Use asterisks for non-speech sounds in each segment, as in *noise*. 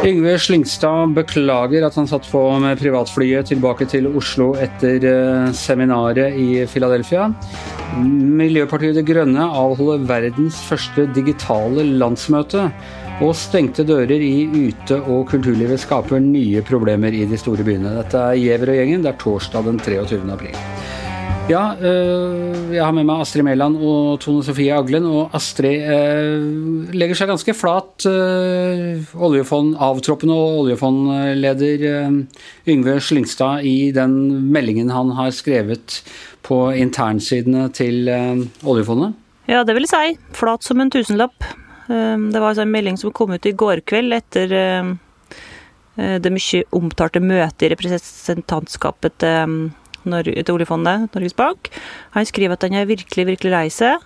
Yngve Slyngstad beklager at han satt på med privatflyet tilbake til Oslo etter eh, seminaret i Philadelphia. Miljøpartiet De Grønne avholder verdens første digitale landsmøte. Og stengte dører i ute- og kulturlivet skaper nye problemer i de store byene. Dette er Giæver og gjengen. Det er torsdag den 23. april. Ja, øh, jeg har med meg Astrid Mæland og Tone Sofie Aglen. Og Astrid øh, legger seg ganske flat. Øh, oljefond, avtroppende oljefondleder Yngve Slyngstad i den meldingen han har skrevet på internsidene til oljefondet? Ja, det vil jeg si. Flat som en tusenlapp. Det var altså en melding som kom ut i går kveld etter det mye omtalte møtet i representantskapet til til oljefondet, Norges Bank. Han skriver at han er virkelig, virkelig lei seg,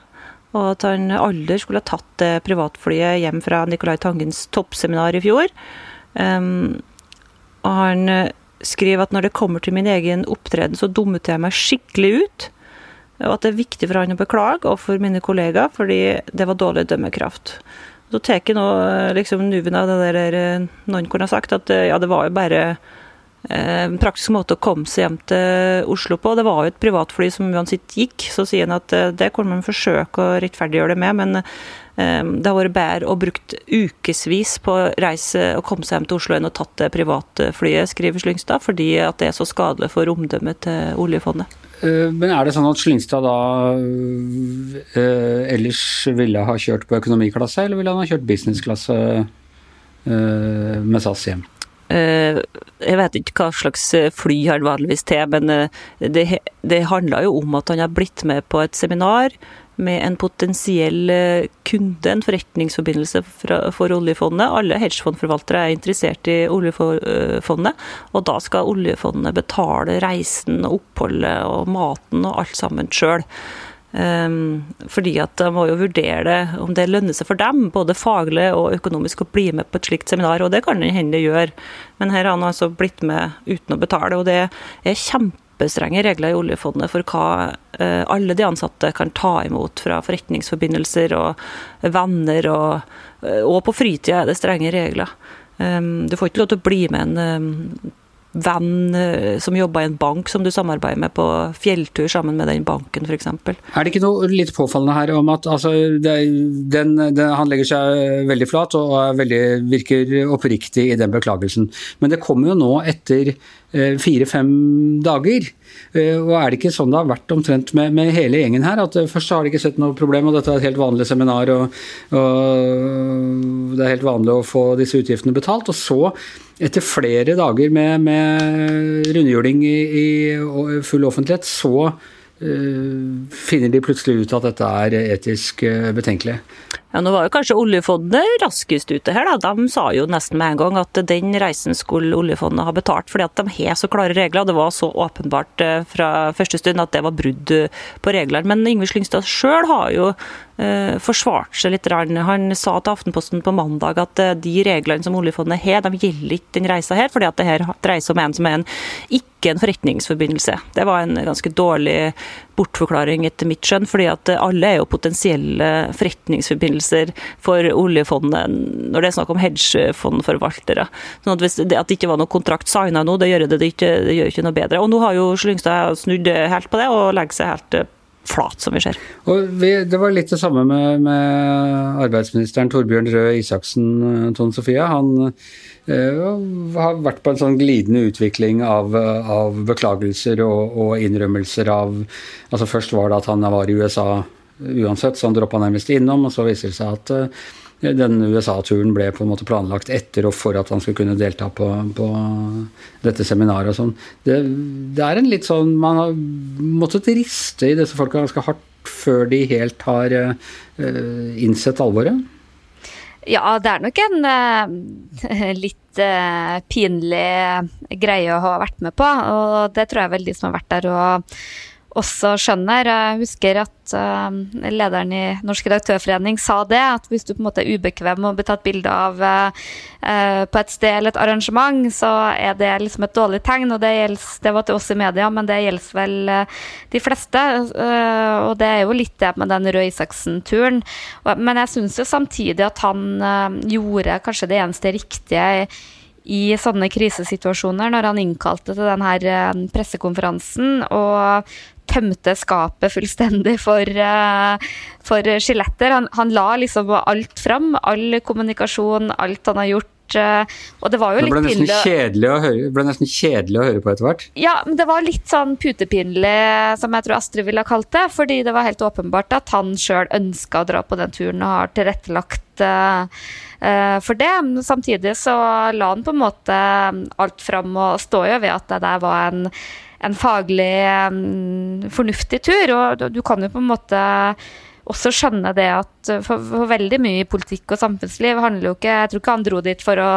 og at han aldri skulle ha tatt det privatflyet hjem fra Nicolai Tangens toppseminar i fjor. Um, og han eh, skriver at når det kommer til min egen opptreden, så dummet jeg meg skikkelig ut. Og at det er viktig for han å beklage, og for mine kollegaer, fordi det var dårlig dømmekraft. Så tar nå eh, liksom nuven av det der eh, noen kunne ha sagt, at ja, det var jo bare en praktisk måte å komme seg hjem til Oslo på. Det var jo et privatfly som uansett gikk, så sier han at eh, det kommer man forsøke å rettferdiggjøre det med, men eh, det har vært bedre å brukt ukevis på å reise og komme seg hjem til Oslo enn å tatt det privatflyet, skriver Slyngstad, fordi at det er så skadelig for omdømmet til oljefondet. Men er det sånn at Slyngstad da ellers ville ha kjørt på økonomiklasse, eller ville han ha kjørt businessklasse med SAS hjem? Eh, jeg vet ikke hva slags eh, fly han vanligvis til, men eh, det, det handler jo om at han har blitt med på et seminar med en potensiell kunde, en forretningsforbindelse for oljefondet. Alle hedgefondforvaltere er interessert i oljefondet, og da skal oljefondet betale reisen og oppholdet og maten og alt sammen sjøl. Um, fordi at de må jo vurdere om det lønner seg for dem, både faglig og økonomisk, å bli med på et slikt seminar, og det kan det hende det gjør. Men her har han altså blitt med uten å betale, og det er kjempestrenge regler i oljefondet for hva uh, alle de ansatte kan ta imot fra forretningsforbindelser og venner, og, uh, og på fritida er det strenge regler. Um, du får ikke lov til å bli med en um, venn eh, som jobber i en bank som du samarbeider med på fjelltur sammen med den banken f.eks. Er det ikke noe litt påfallende her om at altså, det, den, den, han legger seg veldig flat og veldig, virker oppriktig i den beklagelsen. Men det kommer jo nå etter fire-fem dager. Eh, og er det ikke sånn det har vært omtrent med, med, hele gjengen her? At først har de ikke sett noe problem, og dette er et helt vanlig seminar, og, og det er helt vanlig å få disse utgiftene betalt. Og så etter flere dager med, med rundhjuling i, i, full offentlighet, så uh, finner de plutselig ut at dette er etisk betenkelig. Ja, Nå var jo kanskje oljefondet raskest ute her. da. De sa jo nesten med en gang at den reisen skulle oljefondet ha betalt, fordi at de har så klare regler. Det var så åpenbart eh, fra første stund at det var brudd på reglene. Men Yngve Slyngstad sjøl har jo eh, forsvart seg litt. Han sa til Aftenposten på mandag at eh, de reglene som oljefondet har, de gjelder ikke den reisa her, fordi at det her dreier seg om en som er en ikke en forretningsforbindelse. Det var en ganske dårlig bortforklaring etter mitt skjønn, fordi at alle er jo potensielle forretningsforbindelser for oljefondet når det er snakk om hedgefondforvaltere. Sånn at hvis det, at det ikke var noe kontrakt signa nå, det gjør det, det, ikke, det gjør ikke noe bedre. Og nå har jo Slyngstad snudd helt på det og legger seg helt eh, flat, som vi ser. Vi, det var litt det samme med, med arbeidsministeren Torbjørn Røe Isaksen, eh, Tone Sofie. Han øh, har vært på en sånn glidende utvikling av, av beklagelser og, og, innrømmelser av altså Først var det at han var i USA uansett, så han droppa nærmest innom. Og så viser det seg at uh, den USA-turen ble på en måte planlagt etter og for at han skulle kunne delta på, på dette seminaret og sånn. Det, det, er en litt sånn Man har måttet riste i disse folka ganske hardt før de helt har uh, innsett alvoret. Ja, det er nok en uh, litt uh, pinlig greie å ha vært med på. Og det tror jeg vel de som har vært der og også skjønner. Jeg husker at uh, lederen i Norsk redaktørforening sa det, at hvis du på en måte er ubekvem med å bli tatt bilde av uh, på et sted eller et arrangement, så er det liksom et dårlig tegn. og Det, gjelder, det var til oss i media, men det gjelder vel uh, de fleste. og det er jo litt det med den Røe Isaksen-turen. Men jeg syns jo samtidig at han gjorde kanskje det eneste riktige i sånne krisesituasjoner, når han innkalte til denne pressekonferansen og tømte skapet fullstendig for, uh, for skjeletter. Han, han, la liksom alt fram. All kommunikasjon, alt han har gjort. Uh, og det var jo det ble litt nesten kjedelig å høre, ble nesten kjedelig å høre på etter hvert? Ja, men det var litt sånn putepinlig, som jeg tror Astrid ville ha kalt det. Fordi det var helt åpenbart at han sjøl ønska å dra på den turen og har tilrettelagt uh, for det. Samtidig så la han på en måte alt fram og står jo ved at det der var en en faglig fornuftig tur. Og du kan jo på en måte også skjønne det at for, for, veldig mye i politikk og samfunnsliv handler jo ikke Jeg tror ikke han dro dit for å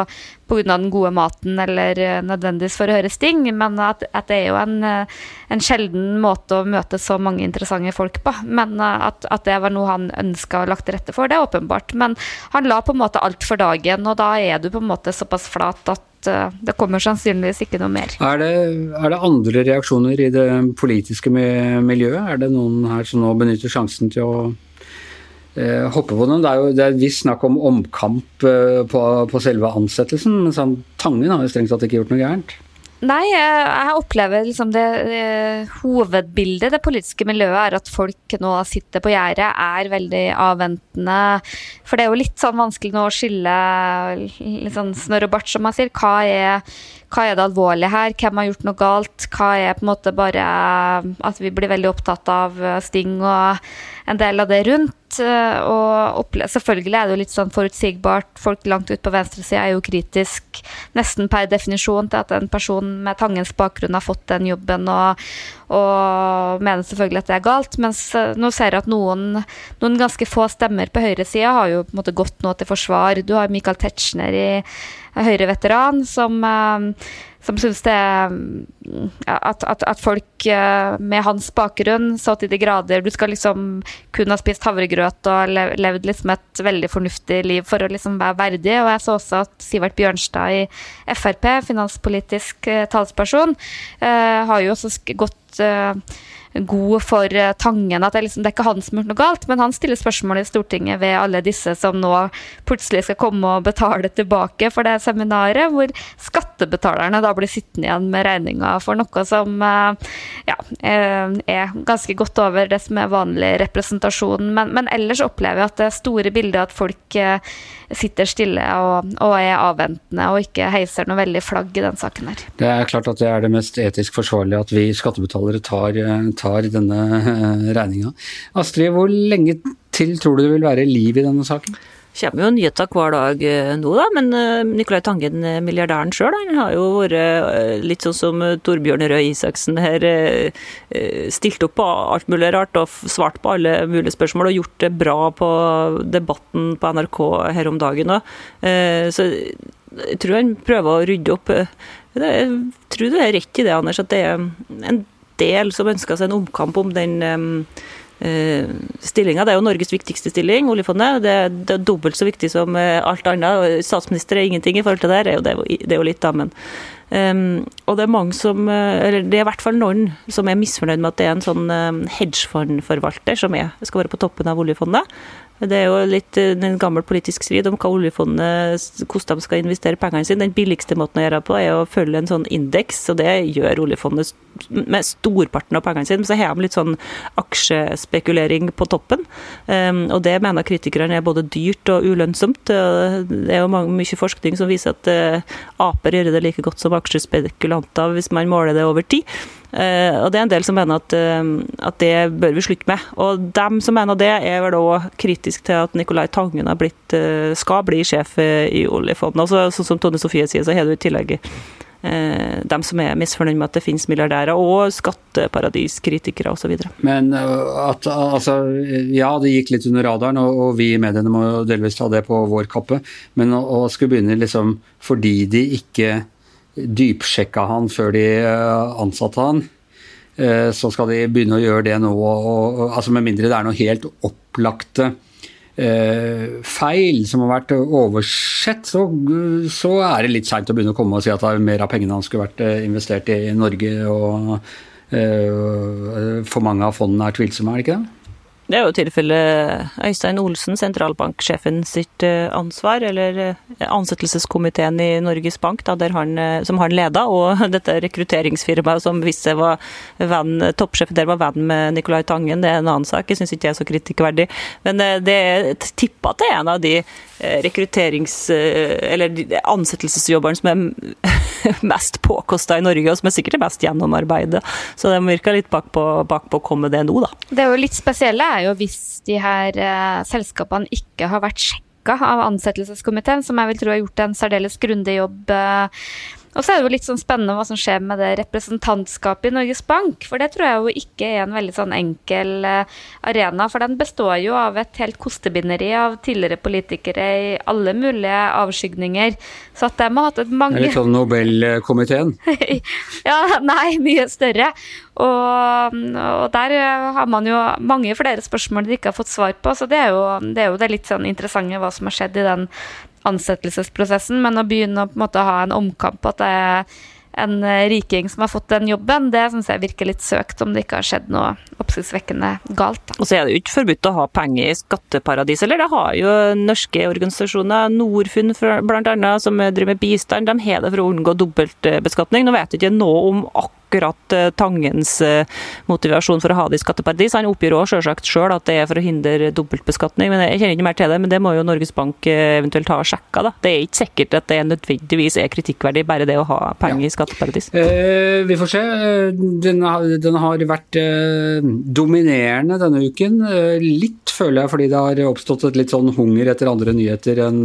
pga. den gode maten eller eh, nødvendigvis for å høre sting, men at, at, det er jo en, eh, en, sjelden måte å møte så mange interessante folk på. Men eh, at, at det var noe han ønska og lagt til rette for, det er åpenbart. Men han la på en måte alt for dagen, og da er du på en måte såpass flat at Eh, det kommer sannsynligvis ikke noe mer. Er det, er det, andre reaksjoner i det politiske miljøet? Er det noen her som nå benytter sjansen til å eh, hoppe på den? Det er jo det er visst snakk om omkamp eh, på, på, selve ansettelsen, men sånn, Tangen har jo strengt tatt ikke gjort noe gærent. Nei, jeg opplever liksom det, det hovedbildet det politiske miljøet er at folk nå sitter på gjerdet, er veldig avventende. For det er jo litt sånn vanskelig nå å skille litt sånn snørr og bart, som man sier. Hva er, hva er det alvorlige her? Hvem har gjort noe galt? Hva er på en måte bare at vi blir veldig opptatt av Sting og en del av det rundt? Og selvfølgelig er det jo litt sånn forutsigbart. Folk langt ut på venstresida er jo kritisk nesten per definisjon til at en person med Tangens bakgrunn har fått den jobben, og, og mener selvfølgelig at det er galt. Mens eh, nå ser jeg at noen, noen ganske få stemmer på høyresida har jo på en måte gått nå til forsvar. Du har Michael Tetzschner i Høyre-veteran som eh, som syns det at, at, at, folk eh, med hans bakgrunn så til de grader Du skal liksom kun ha spist havregrøt og levd liksom et veldig fornuftig liv for å liksom være verdig. Og jeg så også at Sivert Bjørnstad i Frp, finanspolitisk eh, talsperson, eh, har jo også gått god for eh, Tangen. At det, liksom, det er ikke han som har gjort noe galt, men han stiller spørsmål i Stortinget ved alle disse som nå plutselig skal komme og betale tilbake for det seminaret, hvor skattebetalerne da blir sittende igjen med regninga for noe som eh, ja, eh, er ganske godt over det som er vanlig representasjon. Men, men ellers opplever jeg at det store bildet at folk sitter stille og, og, er avventende og ikke heiser noe veldig flagg i den saken her. Det er klart at det er det mest etisk forsvarlige at vi skattebetalere tar, tar denne eh, regninga. Astrid, hvor lenge til tror du det vil være liv i denne saken? Det kommer jo nyheter hver dag eh, nå, da. Men eh, Nicolai Tangen, milliardæren sjøl, han har jo vært litt sånn som Torbjørn Røe Isaksen her, stilt opp på alt mulig rart og svart på alle mulige spørsmål og gjort det bra på debatten på NRK her om dagen òg. Så jeg tror han prøver å rydde opp. Jeg tror du er rett i det, Anders, at det er en del som ønsker seg en omkamp om den Eh, stillinga. Det er jo Norges viktigste stilling, oljefondet. Det, det, er dobbelt så viktig som eh, alt annet. Statsminister er ingenting i forhold til det, det er jo, det er jo litt, da, men um, Og det er mange som eh, Eller det er i hvert fall noen som er misfornøyd med at det er en sånn hedgefondforvalter som er, skal være på toppen av oljefondet. Det er jo litt eh, en gammel politisk strid om hva oljefondet, hvordan de skal investere pengene sine. Den billigste måten å gjøre det på er å følge en sånn indeks, og det gjør oljefondet med storparten av pengene sine. Så har de litt sånn aksjespekulering på toppen, um, og det mener kritikerne er både dyrt og ulønnsomt. Det er jo mye forskning som viser at uh, aper gjør det like godt som aksjespekulanter hvis man måler det over tid. Uh, og det er en del som mener at, uh, at, det bør vi slutte med. Og dem som mener det, er vel òg kritisk til at Nicolai Tangen blitt, uh, skal bli sjef i oljefondet. Altså, sånn som Tone Sofie sier, så har du i tillegg dem som er misfornøyd med at det finnes milliardærer, og skatteparadiskritikere osv. Men at altså Ja, det gikk litt under radaren, og, og vi i mediene må delvis ta det på vår kappe. Men å, å skulle begynne liksom fordi de ikke dypsjekka han før de eh, ansatte han. så skal de begynne å gjøre det nå. Og, altså Med mindre det er noe helt opplagte feil som har vært oversett, så, så er det litt seint å begynne å komme og si at mer av pengene han skulle vært investert i Norge. og For mange av fondene er tvilsomme, er det ikke det? Det er jo tilfellet Øystein Olsen, sentralbanksjefen sitt eh, ansvar, eller eh, ansettelseskomiteen i Norges Bank, da, han, eh, som han leda, og *laughs* dette rekrutteringsfirmaet som visste var venn, toppsjefen der var venn med Nicolai Tangen, det er en annen sak. Jeg syns ikke det er så kritikkverdig. Men det er tippa til en av de rekrutterings- eller ansettelsesjobbene som er *laughs* mest påkosta i Norge, og som er sikkert mest gjennomarbeidet. Så de virka litt bakpå bak å komme det nå, da. Det er jo litt spesielle er jo hvis de her eh, selskapene ikke har vært sjekka av ansettelseskomiteen, som jeg vil tro har gjort en særdeles grundig jobb eh, og så er det jo litt sånn spennende hva som skjer med det representantskapet i Norges Bank. For det tror jeg jo ikke er en veldig sånn enkel eh, arena. For den består jo av et helt kostebinderi av tidligere politikere i alle mulige avskygninger. Så at de har hatt et mange Litt sånn Nobelkomiteen? *laughs* ja, nei, mye større. Og, og, der har man jo mange flere spørsmål de ikke har fått svar på. Så det er jo det, er jo det litt sånn interessante hva som har skjedd i den ansettelsesprosessen, men å begynne å på en måte ha en omkamp på at det er en riking som har fått den jobben, det syns jeg virker litt søkt, om det ikke har skjedd noe oppsiktsvekkende galt. Og så er det jo ikke forbudt å ha penger i skatteparadis, eller det har jo norske organisasjoner, Norfund bl.a., som driver med bistand, de har det for å unngå dobbeltbeskatning. Nå vet jeg ikke noe om akkurat akkurat eh, Tangens eh, motivasjon for å ha det i skatteparadis. Han oppgir òg sjølsagt sjøl at det er for å hindre dobbeltbeskatning, men jeg kjenner ikke mer til det. Men det må jo Norges Bank eh, eventuelt ha sjekka, da. Det er ikke sikkert at det nødvendigvis er kritikkverdig, bare det å ha penger ja. i skatteparadis. Eh, vi får se. Den har, den har vært eh, dominerende denne uken. litt, føler jeg, fordi det har oppstått et litt sånn hunger etter andre nyheter enn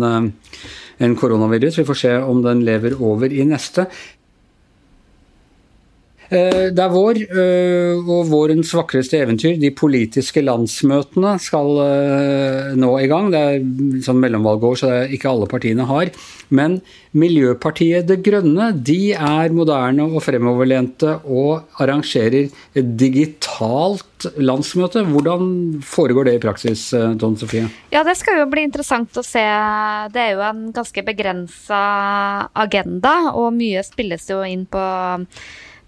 enn koronavirus. Vi får se om den lever over i neste. Eh, det er vår, eh, og vårens vakreste eventyr, de politiske landsmøtene, skal eh, nå i gang. Det er sånn mellomvalgår, så det er ikke alle partiene har. Men Miljøpartiet De Grønne de er moderne og fremoverlente og arrangerer et digitalt landsmøte. Hvordan foregår det i praksis, Don Sofie? Ja, Det skal jo bli interessant å se. Det er jo en ganske begrensa agenda, og mye spilles jo inn på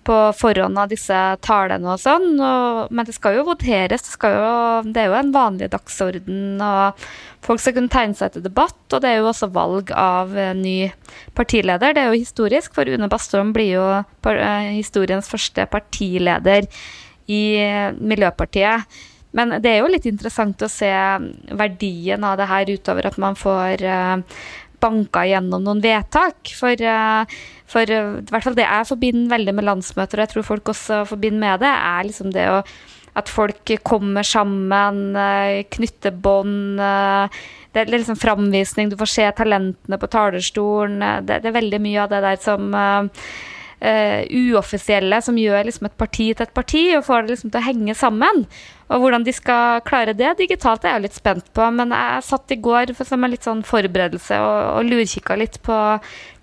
på forhånd av disse talene og sånn. Og, men det skal jo voteres. Det, jo, det, er jo en vanlig dagsorden. og Folk skal kunne tegne seg til debatt, og det er jo også valg av ny partileder. Det er jo historisk, for Une Bastholm blir jo eh, historiens første partileder i Miljøpartiet. Men det er jo litt interessant å se verdien av det her utover at man får banka gjennom noen vedtak. For uh, for uh, i hvert fall det jeg forbinder veldig med landsmøter, og jeg tror folk også forbinder med det, er liksom det å at folk kommer sammen, uh, knytter bånd. Uh, det er liksom framvisning, du får se talentene på talerstolen. Det, det, er veldig mye av det der som uoffisielle, som gjør liksom et parti til et parti, og får det liksom til å henge sammen. Og hvordan de skal klare det digitalt, er jeg litt spent på. Men jeg satt i går som en litt sånn forberedelse og, og lurkikka litt på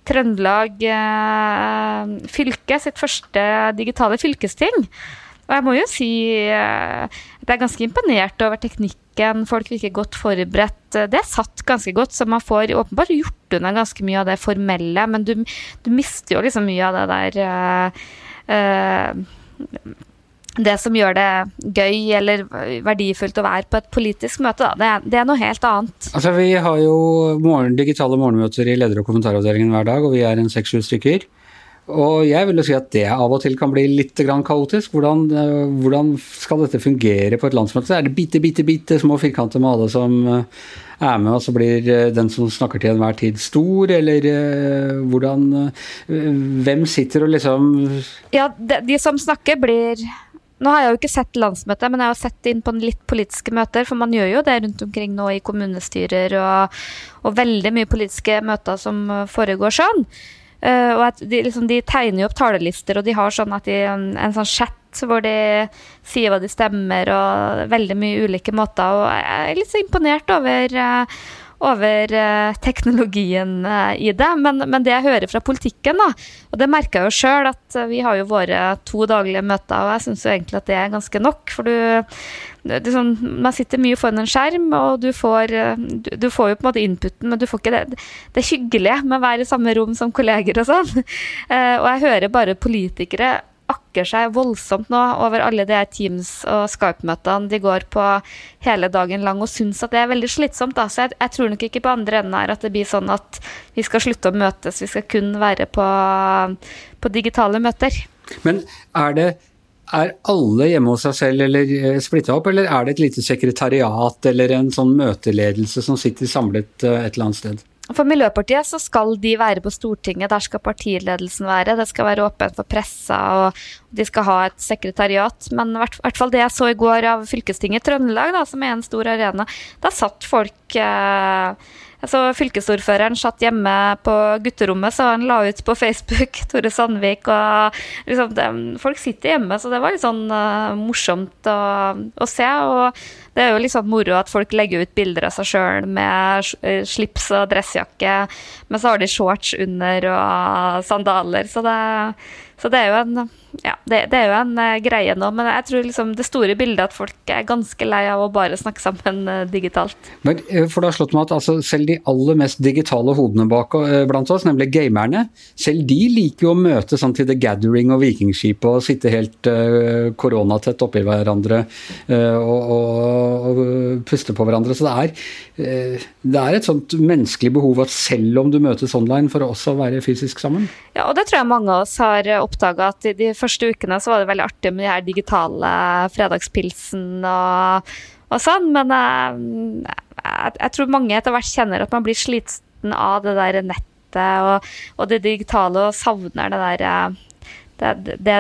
Trøndelag eh, fylke sitt første digitale fylkesting. Og jeg må jo si eh, at jeg er ganske imponert over teknikken. Folk virker godt forberedt. Det er satt ganske godt, så man får åpenbart gjort unna ganske mye av det formelle. Men du, du mister jo liksom mye av det der eh, eh det som gjør det gøy eller verdifullt å være på et politisk møte, da, det, er, det er noe helt annet. Altså, Vi har jo morgen, digitale morgenmøter i leder- og kommentaravdelingen hver dag, og vi er en seks-sju stykker. Og jeg vil jo si at det av og til kan bli litt kaotisk. Hvordan, eh, hvordan, skal dette fungere på et landsmøte? Er det bitte, bitte, bitte små firkanter med alle som eh, er med, og så blir eh, den som snakker til enhver tid stor, eller hvordan Hvem sitter og liksom Ja, de, de som snakker, blir nå har jeg jo ikke sett landsmøtet, men jeg har sett inn på litt politiske møter, for man gjør jo det rundt omkring nå i kommunestyrer og, og veldig mye politiske møter som foregår sånn. Uh, og de, liksom, de, tegner jo opp talelister, og de har sånn at de, en, en sånn chat hvor de sier hva de stemmer, og veldig mye ulike måter. Og jeg er litt så imponert over uh, over uh, teknologien uh, i det. Men, men, det jeg hører fra politikken, da, og det merker jeg jo sjøl, at uh, vi har jo våre to daglige møter, og jeg syns jo egentlig at det er ganske nok. For du, du sånn, Man sitter mye foran en skjerm, og du får, du, du får jo på en måte inputen, men du får ikke det, det hyggelige med å være i samme rom som kolleger og sånn. *laughs* og jeg hører bare politikere akker seg voldsomt nå over alle de Teams- og Skype-møtene de går på hele dagen lang, og syns at det er veldig slitsomt. Da. Så jeg, jeg, tror nok ikke på andre enden her at det blir sånn at vi skal slutte å møtes, vi skal kun være på, på digitale møter. Men er det er alle hjemme hos seg selv eller eh, splitta opp, eller er det et lite sekretariat eller en sånn møteledelse som sitter samlet eh, et eller annet sted? For Miljøpartiet så skal de være på Stortinget, der skal partiledelsen være. Det skal være åpent for pressa, og de skal ha et sekretariat. Men i hvert, fall det jeg så i går av fylkestinget i Trøndelag, da, som er en stor arena, da satt folk eh, Altså, fylkesordføreren satt hjemme på gutterommet, så han la ut på Facebook, *laughs* Tore Sandvik, og liksom, det, Folk sitter hjemme, så det var litt sånn uh, morsomt å, å, se. Og det er jo litt sånn moro at folk legger ut bilder av seg sjøl med eh, slips og dressjakke, men så har de shorts under og sandaler, så det, så det er jo en ja, det, det, er jo en uh, greie nå, men jeg tror liksom det store bildet at folk er ganske lei av å bare snakke sammen uh, digitalt. Men, uh, for det har slått meg at altså, selv de aller mest digitale hodene bak blant oss, nemlig gamerne, selv de liker jo å møte sånn til The Gathering og Vikingskipet og sitte helt koronatett oppi hverandre og, og, og, puste på hverandre. Så det er, det er et sånt menneskelig behov at selv om du møtes online, for å også være fysisk sammen. Ja, og det tror jeg mange av oss har oppdaga at de første ukene så var det veldig artig med de her digitale fredagspilsen og, og sånn, men jeg, jeg, jeg, tror mange etter hvert kjenner at man blir sliten av det der nettet og, og det digitale og savner det der det, det,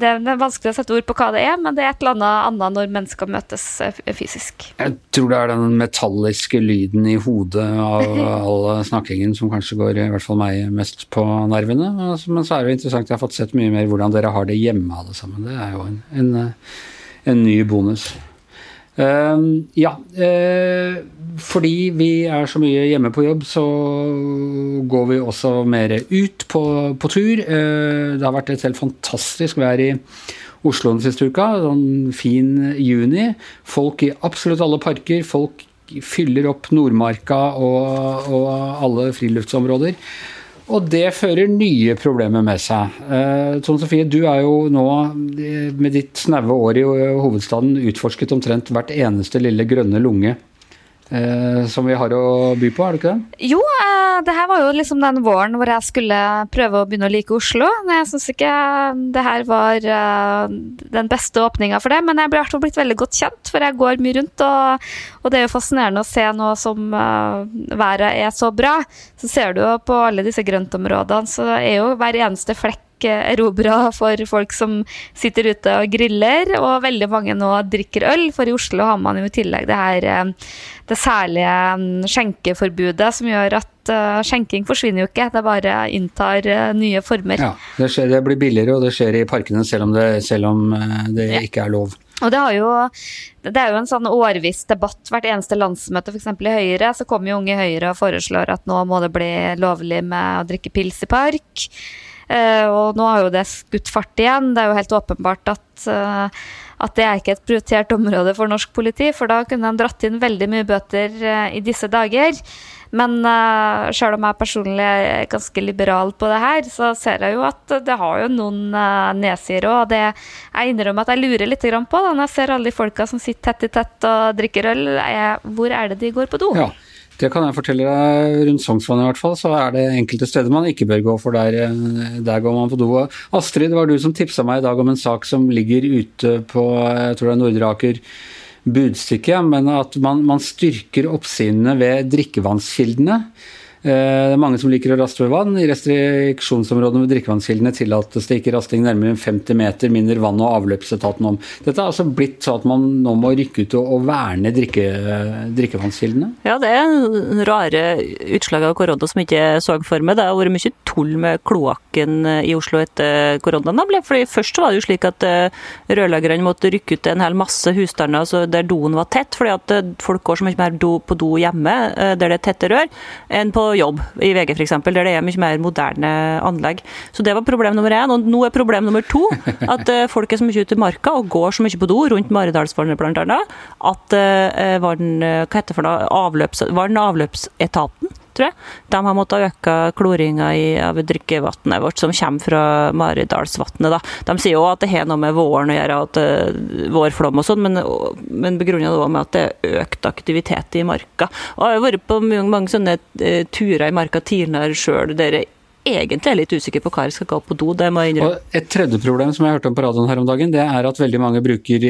det er vanskelig å sette ord på hva det er, men det er et eller annet annet når mennesker møtes eh, fysisk. Jeg tror det er den metalliske lyden i hodet av *laughs* all snakkingen som kanskje går i hvert fall meg mest på nervene. Men så er det jo interessant, jeg har fått sett mye mer hvordan dere har det hjemme alle sammen. Det er jo en, en, en ny bonus. Uh, ja, uh, fordi vi er så mye hjemme på jobb, så går vi også mer ut på, på tur. Uh, det har vært et helt fantastisk vær i Oslo den siste uka. Sånn fin juni. Folk i absolutt alle parker. Folk fyller opp Nordmarka og, og alle friluftsområder. Og det fører nye problemer med seg. Eh, Tone Sofie, du er jo nå eh, med ditt snaue år i hovedstaden utforsket omtrent hvert eneste lille grønne lunge eh, som vi har å by på, er det ikke det? Jo, eh, det her var jo liksom den våren hvor jeg skulle prøve å begynne å like Oslo. Jeg syns ikke det her var eh, den beste åpninga for det, men jeg ble i hvert fall blitt veldig godt kjent, for jeg går mye rundt. Og, og det er jo fascinerende å se nå som uh, været er så bra. Så ser du jo på alle disse grøntområdene, så er jo hver eneste flekk erobra for folk som sitter ute og griller, og veldig mange nå drikker øl. For i Oslo har man jo i tillegg det her eh, det særlige mm, skjenkeforbudet som gjør at uh, skjenking forsvinner jo ikke, det bare inntar uh, nye former. Ja, det, skjer, det, blir billigere, og det skjer i parkene selv om det, selv om, det ja. ikke er lov. Og det, jo, det, er jo en sånn årviss debatt. Hvert eneste landsmøte, f.eks. i Høyre, så kommer jo Unge Høyre og foreslår at nå må det bli lovlig med å drikke pils i park. Uh, og nå har jo det skutt fart igjen. Det er jo helt åpenbart at, uh, at det er ikke et prioritert område for norsk politi, for da kunne de dratt inn veldig mye bøter uh, i disse dager. Men uh, selv om jeg personlig er ganske liberal på det her, så ser jeg jo at det har jo noen uh, nedsider òg. Det jeg innrømmer at jeg lurer litt på da, når jeg ser alle de folka som sitter tett i tett og drikker øl. Er, hvor er det de går på do? Ja. Det kan jeg fortelle deg. Rundt Sognsvann i hvert fall, så er det enkelte steder man ikke bør gå, for der, der går man på do. Astrid, det var du som tipsa meg i dag om en sak som ligger ute på jeg tror det er Nordre Aker budstikke, men at man, man styrker oppsynene ved drikkevannskildene. Det er mange som liker å raste ved vann. I restriksjonsområdene ved drikkevannskildene tillates det ikke rasting nærmere enn 50 meter, minner vann- og avløpsetaten om. Dette er altså blitt sånn at man nå må rykke ut og verne drikke, drikkevannskildene? Ja, det er rare utslag av korona som ikke så for meg. Det har vært mye tull med kloakken i Oslo etter koronaen. Fordi Først var det jo slik at rørleggerne måtte rykke ut en hel masse husstander der doen var tett, fordi at folk går så mye mer på do hjemme der det er tette rør, enn på jobb, i VG f.eks., der det er mye mer moderne anlegg. Så det var problem nummer én. Og nå er problem nummer to at folk er så mye ute i marka og går så mye på do, rundt Maridalsvannet bl.a., at vann, hva heter det for noe, avløps, vann- og avløpsetaten tror jeg. De har måttet øke kloringa av drikkevannet vårt som kommer fra Maridalsvatnet. De sier jo at det har noe med våren å gjøre, at uh, vårflom og sånn, men, men begrunner det med at det er økt aktivitet i marka. Og jeg har vært på mange, mange sånne uh, turer i marka tidligere sjøl der jeg egentlig er litt usikker på hva jeg skal gå på do. det må jeg innrømme. Og et tredje problem som jeg hørte om på radioen her om dagen, det er at veldig mange bruker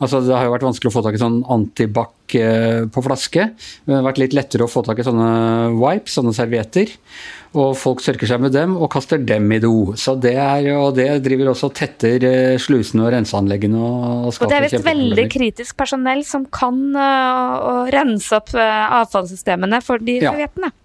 altså Det har jo vært vanskelig å få tak i sånn antibac på flaske. Det har vært litt lettere å få tak i sånne wipes, sånne servietter. Og folk sørker seg med dem og kaster dem i do. Så det er, og det driver også og tetter slusene og renseanleggene. Og, og det er visst veldig kritisk personell som kan uh, rense opp uh, avfallssystemene for de ja.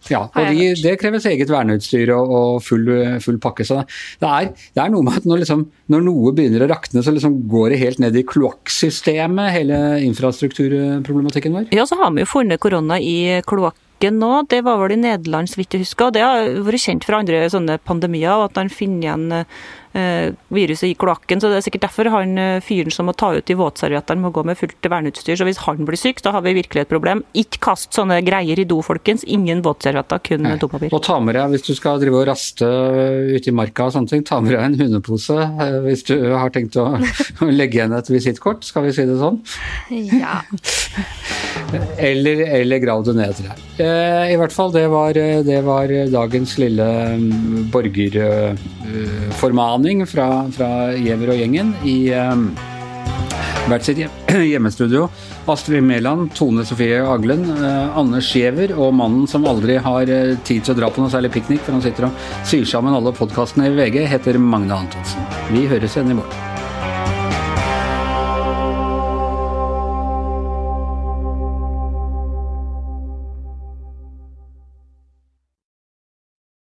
Ja, og de, det kreves eget verneutstyr og, og full, full, pakke. Så det er, det er, noe med at når, liksom, når noe begynner å rakne, så liksom går det helt ned i kloakksystemet, hele infrastrukturproblematikken vår. Ja, så har vi jo funnet korona i kloakk nå, det var vel i Nederland, så vidt jeg husker. Og det har vært kjent fra andre sånne pandemier, at man finner igjen eh, viruset i kloakken. Så det er sikkert derfor han fyren som må ta ut de våtserviettene, må gå med fullt verneutstyr. Så hvis han blir syk, da har vi virkelig et problem. Ikke kast sånne greier i do, folkens. Ingen våtservietter, kun Nei. dopapir. Og ta med deg, hvis du skal drive og raste ute i marka og sånne ting, ta med deg en hundepose hvis du har tenkt *laughs* å legge igjen et visittkort, skal vi si det sånn? Ja. *laughs* Eller, eller grav det ned til deg. I hvert fall, det var, det var dagens lille borgerformaning fra, fra Giæver og gjengen i um, hvert sitt *clears throat* hjemmestudio. Astrid Mæland, Tone Sofie Aglen, uh, Anders Giæver og mannen som aldri har tid til å dra på noe særlig piknik, for han sitter og syr sammen alle podkastene i VG, heter Magne Antonsen. Vi høres igjen i morgen.